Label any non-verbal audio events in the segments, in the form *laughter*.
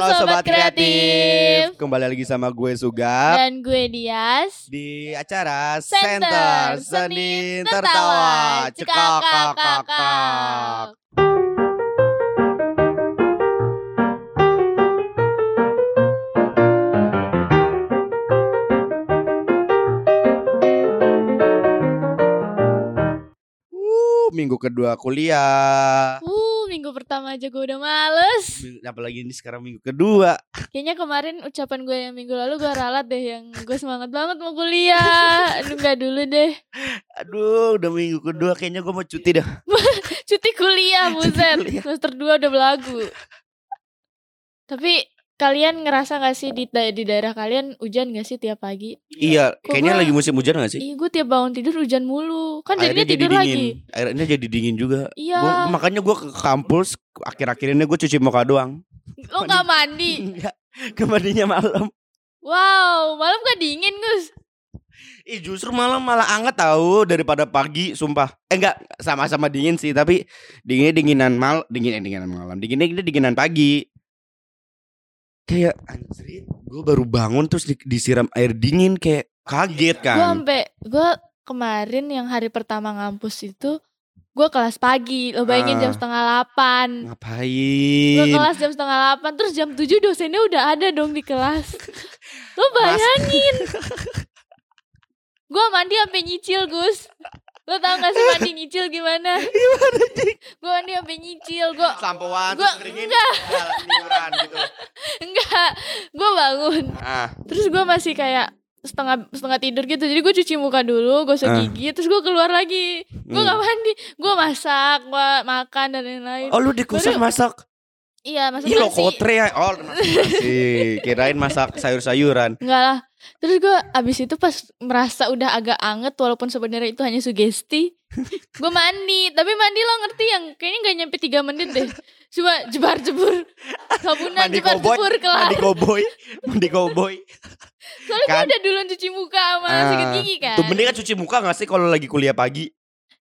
Halo Sobat Kreatif. Kembali lagi sama gue Sugap Dan gue Dias. Di acara Center Center Senin Tertawa Cekakakakak. Uh, Minggu kedua kuliah Uh, minggu pertama aja gue udah males. Apalagi ini sekarang minggu kedua Kayaknya kemarin ucapan gue yang minggu lalu gue ralat deh yang gue semangat banget mau kuliah. *laughs* Aduh enggak dulu deh. Aduh udah minggu kedua kayaknya gue mau cuti dah *laughs* Cuti kuliah, *laughs* buset. Semester 2 udah belagu. Tapi kalian ngerasa gak sih di, da- di daerah kalian hujan gak sih tiap pagi? Iya Kok kayaknya gua- lagi musim hujan gak sih? Iya, gue tiap bangun tidur hujan mulu. Kan jadinya jadi tidur dingin lagi. Airnya jadi dingin juga Iya. Gua- Makanya gue ke kampus Akhir-akhir ini gue cuci muka doang Lo gak mandi? *laughs* Enggak Kemandinya malam Wow, malam gak dingin Gus? Ih justru malam malah anget tahu daripada pagi sumpah. Eh enggak sama-sama dingin sih tapi dinginnya dinginan mal dingin eh, dinginan malam. Dinginnya dinginan pagi. Kayak anjir, gue baru bangun terus di- disiram air dingin kayak kaget Gue kan. sampai gue kemarin yang hari pertama ngampus itu gue kelas pagi. Lo bayangin Ah. jam setengah delapan. Gue Ngapain? kelas jam setengah delapan terus jam tujuh dosennya udah ada dong di kelas. *laughs* Lo bayangin? gue mandi sampai nyicil Gus. Lo tau gak sih mandi nyicil gimana? Gue mandi sampai nyicil. Gue Sampoan Gua- terus keringin enggak. tiduran gitu. *laughs* enggak. Gue bangun. Ah, Terus gue masih kayak setengah setengah tidur gitu. Jadi gue cuci muka dulu, gosok Ah. gigi, terus gue keluar lagi. Gue Hmm. gak mandi. Gue masak, gue makan dan lain-lain. Oh lu di kosan masak? Iya, masak Ih lo kotre ya. Oh nasi. Kirain masak sayur-sayuran. Enggak lah. Terus gue abis itu pas merasa udah agak anget walaupun sebenarnya itu hanya sugesti. gue mandi, tapi mandi lo ngerti yang kayaknya gak nyampe 3 menit deh. Cuma jebar-jebur. Sabunan jebar-jebur kelar. mandi koboi, mandi koboi. Soalnya gue kan. udah duluan cuci muka sama Ah, sikat gigi kan. Tuh mending kan cuci muka gak sih kalau lagi kuliah pagi?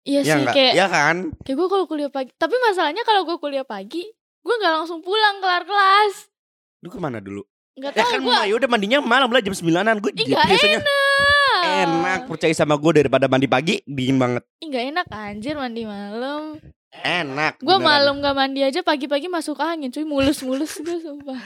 Iya Ya sih enggak? kayak Ya kan? Kayak gue kalau kuliah pagi Tapi masalahnya kalau gue kuliah pagi Gue gak langsung pulang kelar kelas. Lu ke mana dulu? Gak Ya tau kan gue ya udah mandinya malam lah jam 9an Gue Ih gak biasanya enak. enak Percaya sama gue daripada mandi pagi Dingin banget. Ih gak enak anjir mandi malam. Enak Gue malam gak mandi aja pagi-pagi masuk angin Cuy mulus-mulus gue sumpah.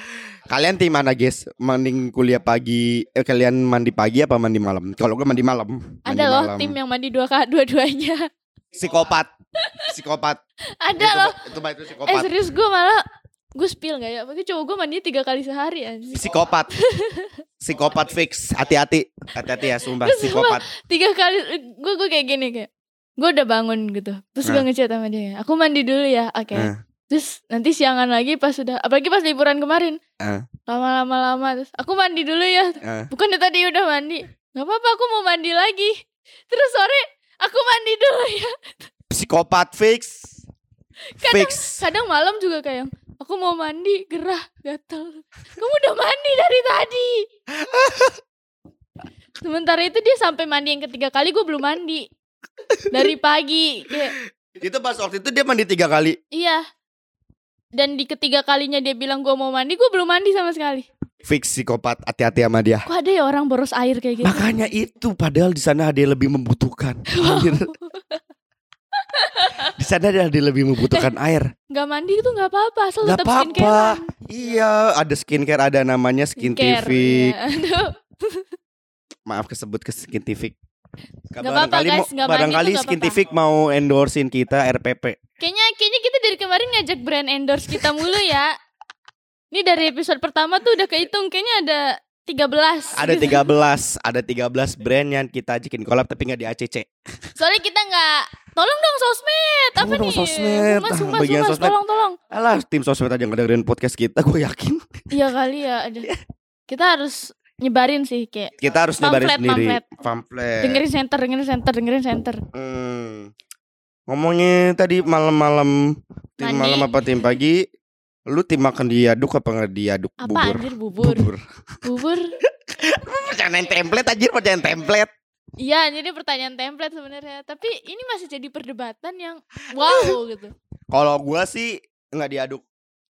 Kalian tim mana guys? Mending kuliah pagi eh, Kalian mandi pagi apa mandi malam? Kalau gue mandi malam Mandi Ada loh malam. tim yang mandi dua dua-duanya. Psikopat Psikopat. Ada itu, loh. Itu, itu, itu Eh psikopat. serius gue malah Gue spill gak ya? Pokoknya cowok gue mandi tiga kali sehari anjir Psikopat. *laughs* Psikopat fix. Hati-hati. Hati-hati ya sumpah. Sumpah. Psikopat. Tiga kali Gue gue kayak gini kayak Gue udah bangun gitu. Terus gue Nah. ngechat sama dia Aku mandi dulu ya. Oke. Nah. Terus nanti siangan lagi pas sudah Apalagi pas liburan kemarin. Ah. Lama-lama lama Terus aku mandi dulu ya. Ah. Bukannya tadi udah mandi. Gak apa-apa aku mau mandi lagi. Terus sore Aku mandi dulu ya Psikopat fix. Kadang- Fix. Kadang malam juga kayak Aku mau mandi gerah gatel. Kamu udah mandi dari tadi. *laughs* Sementara itu dia sampai mandi yang ketiga kali Gue belum mandi. Dari pagi Kayak Itu pas waktu itu dia mandi tiga kali? Iya. Dan di ketiga kalinya dia bilang gue mau mandi Gue belum mandi sama sekali. Fix psikopat Hati-hati sama dia. Kok ada ya orang boros air kayak gitu? Makanya itu padahal di sana ada yang lebih membutuhkan. Anjir. *laughs* di sana yang lebih membutuhkan *laughs* air. Gak mandi itu gak apa-apa Asal Gak tetap apa-apa. skincare Iya, ada skincare ada namanya skintific. iya. Aduh. *laughs* Maaf kesebut ke skintific. Gak apa-apa, guys, gak mandi barangkali gak skintific mau endorsein kita RPP. Kayaknya kayaknya kita dari kemarin ngajak brand endorse kita mulu ya Ini dari episode pertama tuh udah kehitung Kayaknya ada 13 Ada gitu. 13, ada 13 brand yang kita ajakin collab tapi nggak di ACC. Soalnya kita gak Tolong dong sosmed Apa Tolong nih sosmed. Humas, Ah, humas, bagian sosmed. Tolong tolong Alah, tim sosmed aja nggak dengerin podcast kita, *laughs* gue yakin. Iya kali ya ada. Kita harus nyebarin sih kayak Kita harus nyebarin Pamflet, sendiri. pamflet. Pamflet. Dengerin center Dengerin center Dengerin center Hmm. Ngomongin tadi malam-malam tim malam apa tim pagi? Lu tim makan diaduk apa nggak diaduk? Apa bubur. anjir bubur Bubur. Bubur *laughs* Pertanyaan template anjir, pertanyaan template. Iya jadi pertanyaan template sebenarnya Tapi ini masih jadi perdebatan yang Wow *laughs* gitu Kalau gua sih nggak diaduk.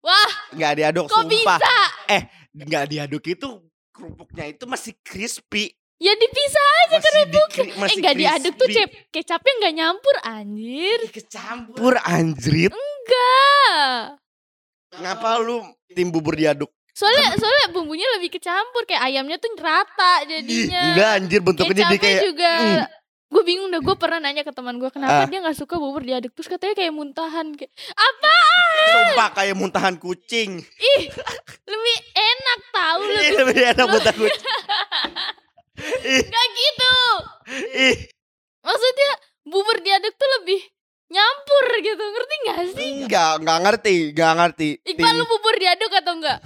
Wah Nggak diaduk kok sumpah. bisa eh nggak diaduk itu kerupuknya itu masih crispy. Ya dipisah Masih kerupuknya. Eh nggak diaduk tuh cep kecapnya nggak nyampur anjir. Kecampur anjrit. Enggak. Ngapa lu tim bubur diaduk? Soalnya soalnya bumbunya lebih kecampur kayak ayamnya tuh rata Ih, jadinya. enggak anjir bentuknya jadi kayak juga. mm. Gue bingung dah gue pernah nanya ke teman gue kenapa Ah. dia nggak suka bubur diaduk terus katanya kayak muntahan kayak apa sumpah kayak muntahan kucing. lebih enak tahu Ih, lebih lebih enak muntahan kucing. Ih, nggak gitu ih. maksudnya bubur diaduk tuh lebih nyampur gitu ngerti gak sih Enggak, enggak ngerti, enggak ngerti. Iqbal lu bubur diaduk atau enggak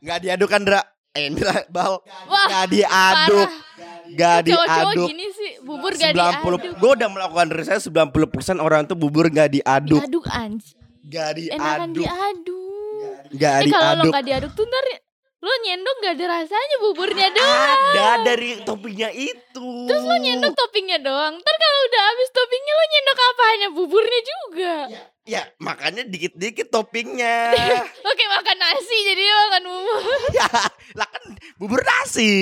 Enggak diaduk kan, Dra? Eh, Bal. wah Enggak diaduk, enggak diaduk. gini sih bubur gak diaduk 90 Gue udah melakukan riset 90% orang tuh bubur gak diaduk. diaduk anjir Gak enakan diaduk. diaduk Gak eh kalau lo diaduk. diaduk tuh ntar lo nyendok gak ada rasanya buburnya doang Ada dari toppingnya itu. Terus lo nyendok toppingnya doang Ntar kalau udah habis toppingnya lo nyendok apanya Buburnya juga Ya, makanya dikit-dikit toppingnya. *laughs* Kayak makan nasi Jadi makan bubur *laughs* ya, lah kan bubur nasi.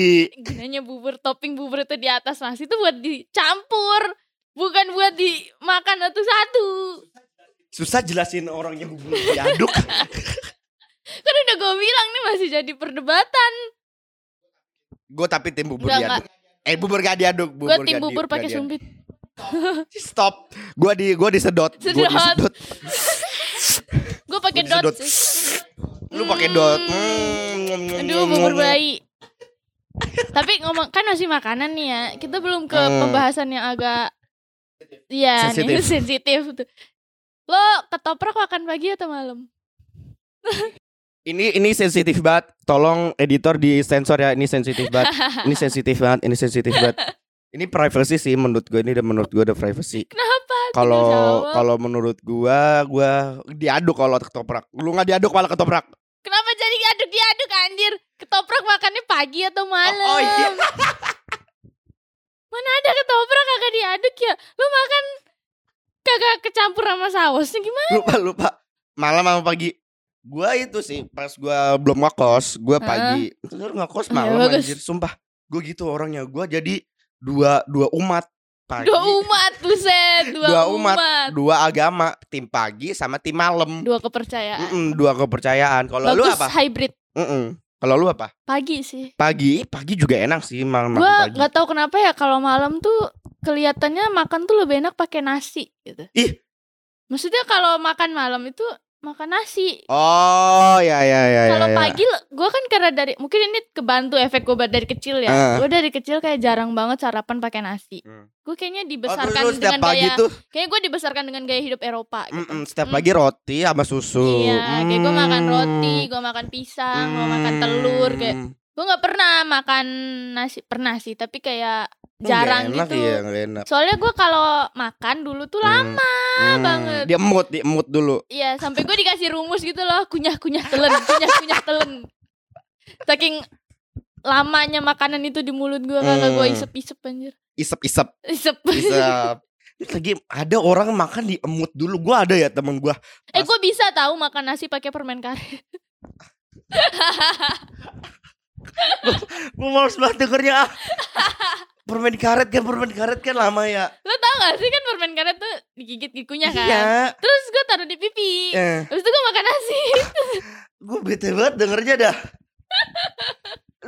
Gunanya bubur Topping bubur itu di atas nasi itu buat dicampur Bukan buat dimakan satu-satu Susah jelasin orang yang bubur diaduk. *laughs* Kan udah gue bilang nih masih jadi perdebatan gue tapi tim bubur Enggak, diaduk. Eh bubur gak diaduk, Gue bubur tim gak bubur gak pakai sumpit *laughs* Stop. Gua di gua disedot. Sedot. disedot. *laughs* Gue pakai dot disedot. sih Lu pakai dot. Hmm. Aduh bubur bayi Tapi ngomong kan masih makanan nih ya Kita belum ke Hmm. pembahasan yang agak Iya Sensitif. *laughs* sensitif tuh Lo ketoprak makan pagi atau malam? Ini ini sensitif banget. Tolong editor di sensor ya. Ini sensitif banget. *laughs* Ini sensitif banget. Ini sensitif banget. Ini privacy sih menurut gue ini udah menurut gue udah privacy. Kenapa? Kalau kalau menurut gua gua diaduk kalau ketoprak. Lu nggak diaduk malah ketoprak. Kenapa jadi aduk-diaduk anjir? Ketoprak makannya pagi atau malam? Oh, iya. *laughs* Mana ada ketoprak kagak diaduk ya? Lo makan kagak kecampur sama sausnya gimana? Lupa lupa. Malam sama pagi. Gua itu sih pas gua belum ngekos, gua pagi. Terus ngekos Oh, ya, malam bagus. anjir, sumpah. Gua gitu orangnya. Gua jadi dua dua umat. Pagi, Dua umat buset, dua, Dua umat. umat. dua agama, tim pagi sama tim malam. Dua kepercayaan. Mm-mm, dua kepercayaan. Kalau lu apa? hybrid Mm-mm. Kalau lu apa? pagi sih. Pagi, pagi juga enak sih makan Gua nggak tahu kenapa ya kalau malam tuh kelihatannya makan tuh lebih enak pakai nasi gitu. Ih. Maksudnya kalau makan malam itu makan nasi. Oh, ya ya ya ya. Kalau ya. pagi gue kan karena dari mungkin ini kebantu efek gue dari kecil ya. Ah. Gue dari kecil kayak jarang banget sarapan pakai nasi. Hmm. Gue kayaknya Oh, terus dibesarkan setiap dengan pagi gaya tuh kayaknya gue dibesarkan dengan gaya hidup Eropa gitu. mm-mm, setiap Mm. pagi roti sama susu. Iya, kayak gue makan Hmm. roti, gue makan pisang, gue makan telur kayak Hmm. gue nggak pernah makan nasi pernah sih tapi kayak Nggak jarang enak, gitu. Iya, enak. Soalnya gue kalau makan dulu tuh Hmm. lama Hmm. banget. Dia emut, dia emut dulu. Iya, sampai gue dikasih rumus gitu loh, kunyah-kunyah telen, kunyah-kunyah telen. Saking lamanya makanan itu di mulut gue kagak gue Hmm. isep-isep anjir. Isep-isep, Isep. isep. *laughs* Lagi ada orang makan di emut dulu. Gua ada ya temen gua. eh gue bisa tahu makan nasi pakai permen karet. *laughs* Gua males banget dengernya. ah. *laughs* permen karet kan, permen karet kan lama ya. Lo tau gak sih kan permen karet tuh digigit gikunya kan? Iya. Terus gue taruh di pipi. Eh, Terus itu gue makan nasi. *laughs* gua bete banget dengernya dah.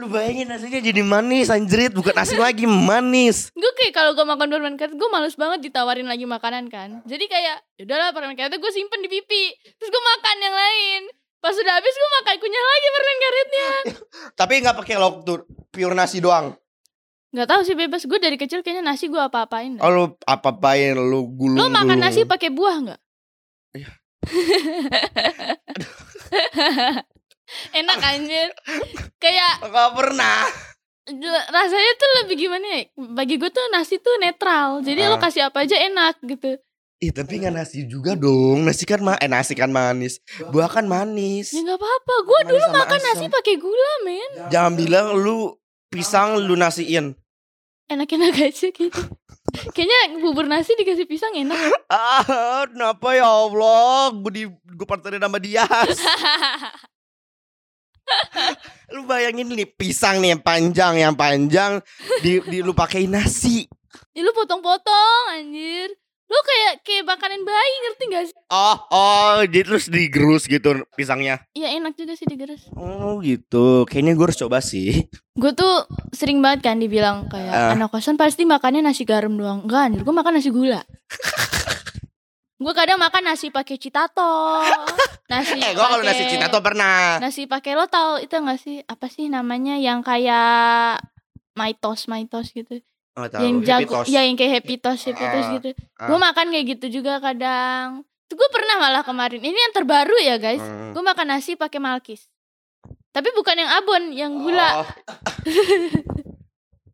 Lu bayangin nasinya jadi manis anjrit Bukan nasi lagi manis gue kayak kalau gue makan permen karet gue males banget ditawarin lagi makanan kan. Jadi kayak udahlah permen karetnya gue simpen di pipi. Terus gue makan yang lain. Pas udah habis gue makan kunyah lagi permen karetnya. *laughs* Tapi nggak pakai lauk tuh Pure nasi doang Gak tahu sih bebas gue dari kecil kayaknya nasi gue apa-apain. Oh lu apa-apain Lu gulung Lo makan gulung. nasi pakai buah nggak? Iya. *laughs* Enak anjir. Kayak Gak pernah rasanya tuh lebih gimana ya? Bagi gue tuh nasi tuh netral. Jadi lo Ah. kasih apa aja enak gitu. Ih tapi nggak nasi juga dong Nasi kan ma Eh nasi kan manis Buah kan manis Ya nggak apa-apa. Gue dulu makan asam. nasi pakai gula men. Jangan bilang lu Pisang lu nasiin Enak-enak *laughs* aja gitu. Kayaknya bubur nasi dikasih pisang enak. *laughs* Ah kenapa ya Allah Gue di Gue parterin sama Dias *laughs* lu bayangin nih pisang nih yang panjang yang panjang di, di lu pakai nasi. Ya lu potong-potong anjir. Lu kayak kayak makanan bayi ngerti gak sih? Oh, oh, jadi terus digerus gitu pisangnya. Ya enak juga sih digeres. Oh, gitu. Kayaknya gue harus coba sih. *laughs* Gue tuh sering banget kan dibilang kayak Ah. anak kosan pasti makannya nasi garam doang. Enggak anjir, gue makan nasi gula. *laughs* gue kadang makan nasi pakai citato. *laughs* Nasi Eh, gue kalau nasi cina tuh pernah. Nasi pakai lo tau itu gak sih? Apa sih namanya yang kayak maitos maitos gitu. Oh, tahu. yang jago Toast. ya yang kayak happy toast happy toast Ah, gitu. ah. Gue makan kayak gitu juga kadang. Tuh gue pernah malah kemarin. Ini yang terbaru ya guys. Hmm. Gue makan nasi pakai malkis. Tapi bukan yang abon, yang gula. Oh. *laughs*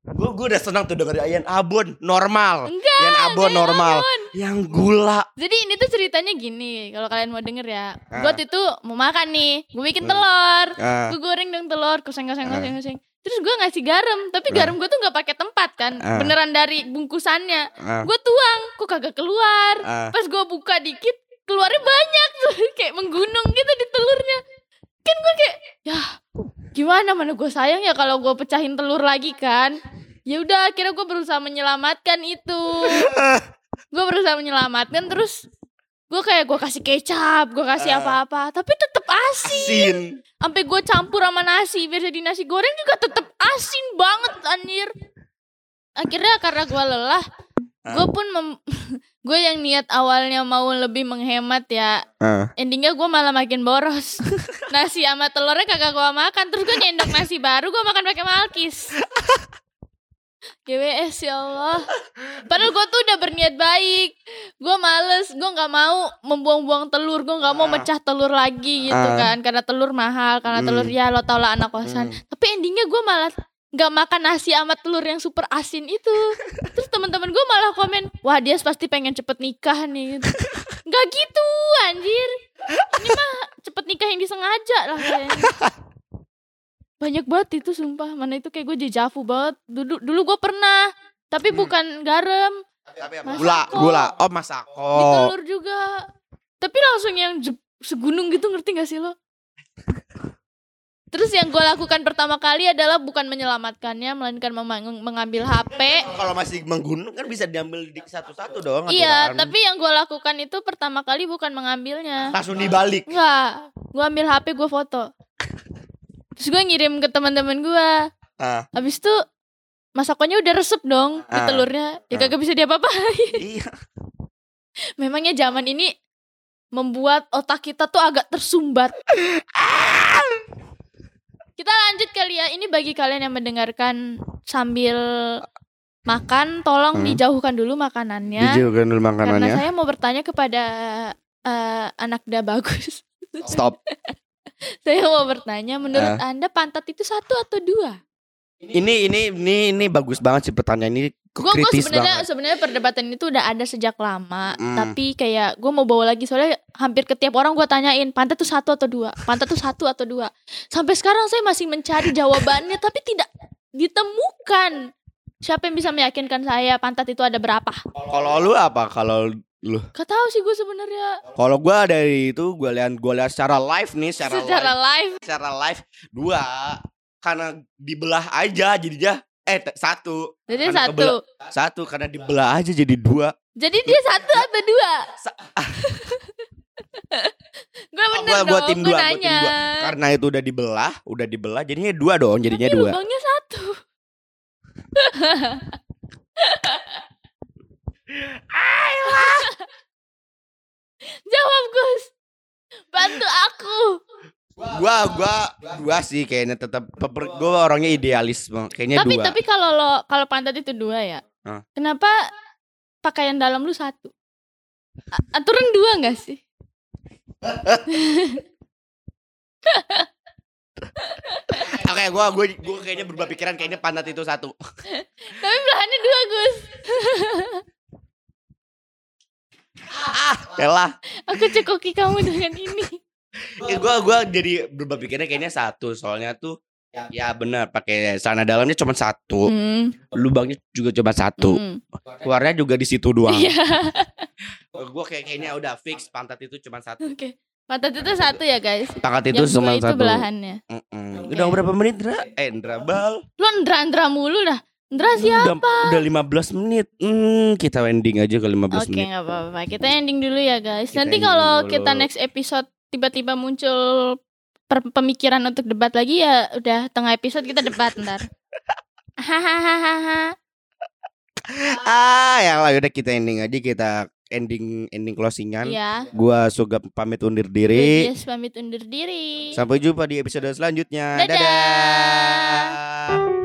gue gue udah senang tuh denger ayam abon normal. Enggak. yang abon yang normal. abon. Yang gula. Jadi ini tuh ceritanya gini, kalau kalian mau denger ya. Ah. Gue waktu itu mau makan nih, gue bikin Hmm. telur. Ah. Gue goreng dong telur, kuseng kuseng Ah. kuseng kuseng. Terus gue ngasih garam, tapi Ah. garam gue tuh nggak pakai tempat kan, Ah. beneran dari bungkusannya. Ah. Gue tuang, kok kagak keluar. Ah. Pas gue buka dikit, keluarnya banyak tuh, *laughs* kayak menggunung gitu di telurnya. Kan gue kayak, ya gimana mana gue sayang ya kalau gue pecahin telur lagi kan. Ya udah, akhirnya gue berusaha menyelamatkan itu. *laughs* gue berusaha menyelamatkan terus gue kayak gue kasih kecap, gue kasih Ah. apa-apa, tapi tetep asin. Asin. Sampai gue campur sama nasi, biar jadi nasi goreng juga tetep asin banget anjir. Akhirnya karena gue lelah, gue pun mem- *laughs* gue yang niat awalnya mau lebih menghemat ya, Ah. endingnya gue malah makin boros. *laughs* nasi sama telurnya kagak gue makan, terus gue nyendok nasi baru gue makan pakai malkis. *laughs* GWS ya Allah Padahal gue tuh udah berniat baik Gue males Gue gak mau membuang-buang telur Gue gak mau Ah. mecah telur lagi gitu Ah. kan Karena telur mahal Karena Hmm. telur ya lo tau lah anak kosan Hmm. Tapi endingnya gue malah Gak makan nasi sama telur yang super asin itu *laughs* Terus teman-teman gue malah komen Wah dia pasti pengen cepet nikah nih gitu. *laughs* Gak gitu anjir Ini mah cepet nikah yang disengaja lah kayaknya banyak banget itu sumpah mana itu kayak gue dejavu banget dulu dulu gue pernah tapi Hmm. bukan garam Masako. Gula, gula. Oh, di masako. telur juga tapi langsung yang segunung gitu ngerti gak sih lo terus yang gue lakukan pertama kali adalah bukan menyelamatkannya melainkan mengambil HP Kalau masih menggunung kan bisa diambil di satu-satu dong. iya aturan. tapi yang gue lakukan itu pertama kali bukan mengambilnya langsung dibalik. Enggak, gue ambil HP gue foto terus gue ngirim ke teman-teman gue Ah, Habis itu masakannya udah resep dong di Ah. telurnya. Ya Ah. kagak bisa diapa-apain. *laughs* iya. Memangnya zaman ini membuat otak kita tuh agak tersumbat. Kita lanjut kali ya. Ini bagi kalian yang mendengarkan sambil makan, tolong Hmm. dijauhkan dulu makanannya. Dijauhkan dulu Karena makanannya. saya mau bertanya kepada eh, anak da bagus. Stop. *laughs* saya mau bertanya, menurut Ah. anda pantat itu satu atau dua? Ini ini ini ini bagus banget sih pertanyaan ini. Gue gue sebenarnya sebenarnya perdebatan itu udah ada sejak lama Hmm. tapi kayak gue mau bawa lagi soalnya hampir ke tiap orang gue tanyain pantat tuh satu atau dua? Pantat tuh satu atau dua? Sampai sekarang saya masih mencari jawabannya tapi tidak ditemukan. Siapa yang bisa meyakinkan saya pantat itu ada berapa? Kalau lu apa? Kalau lu? gak tahu sih gue sebenarnya. Kalau gua dari itu gua lihat gua lihat secara live nih, secara, secara live, live. Secara live. Dua karena dibelah aja jadinya. Eh satu. Jadi Karena satu. kebelah- satu karena dibelah aja jadi dua. jadi dia satu atau dua? Sa- *laughs* gue bener gua, dong gua tim gue gua tim nanya dua. Karena itu udah dibelah, udah dibelah jadinya dua dong, jadinya tapi dua. lubangnya satu. *laughs* Jawab Gus. Bantu aku Gua gua dua sih kayaknya tetap gua orangnya idealis kayaknya Tapi dua. tapi kalau lo kalau pantat itu dua ya Hah? Kenapa pakaian dalam lu satu A- Aturan dua gak sih? *laughs* Oke, gua gua gua kayaknya berubah pikiran kayaknya pantat itu satu. *laughs* Tapi belahannya dua Gus *laughs* Yalah. Aku cekoki kamu dengan ini Eh, gua gua jadi berubah pikirnya kayaknya satu soalnya tuh ya benar pakai celana dalamnya cuma satu Hmm, lubangnya juga cuma satu hmm. keluarnya juga di situ doang Iya gua kayak kayaknya udah fix pantat itu cuma satu Oke Pantat itu satu ya guys pantat itu Yang cuma itu satu belahannya Mm-mm. Oke. Udah berapa menit, Ndra? Eh, Ndra Bal. Lo Ndra-Ndra mulu dah. Ndra siapa? Udah, udah 15 menit. Hmm, kita ending aja ke 15 Oke menit. nggak apa-apa. Kita ending dulu ya guys. Kita Nanti kalau kita next episode tiba-tiba muncul pemikiran untuk debat lagi ya udah tengah episode kita debat ntar. Hahaha. *laughs* Ah, ya lah udah kita ending aja kita ending ending closingan. Ya. Gua Sugap pamit undur diri. Yes pamit undur diri. Sampai jumpa di episode selanjutnya. Dadah. Dadah.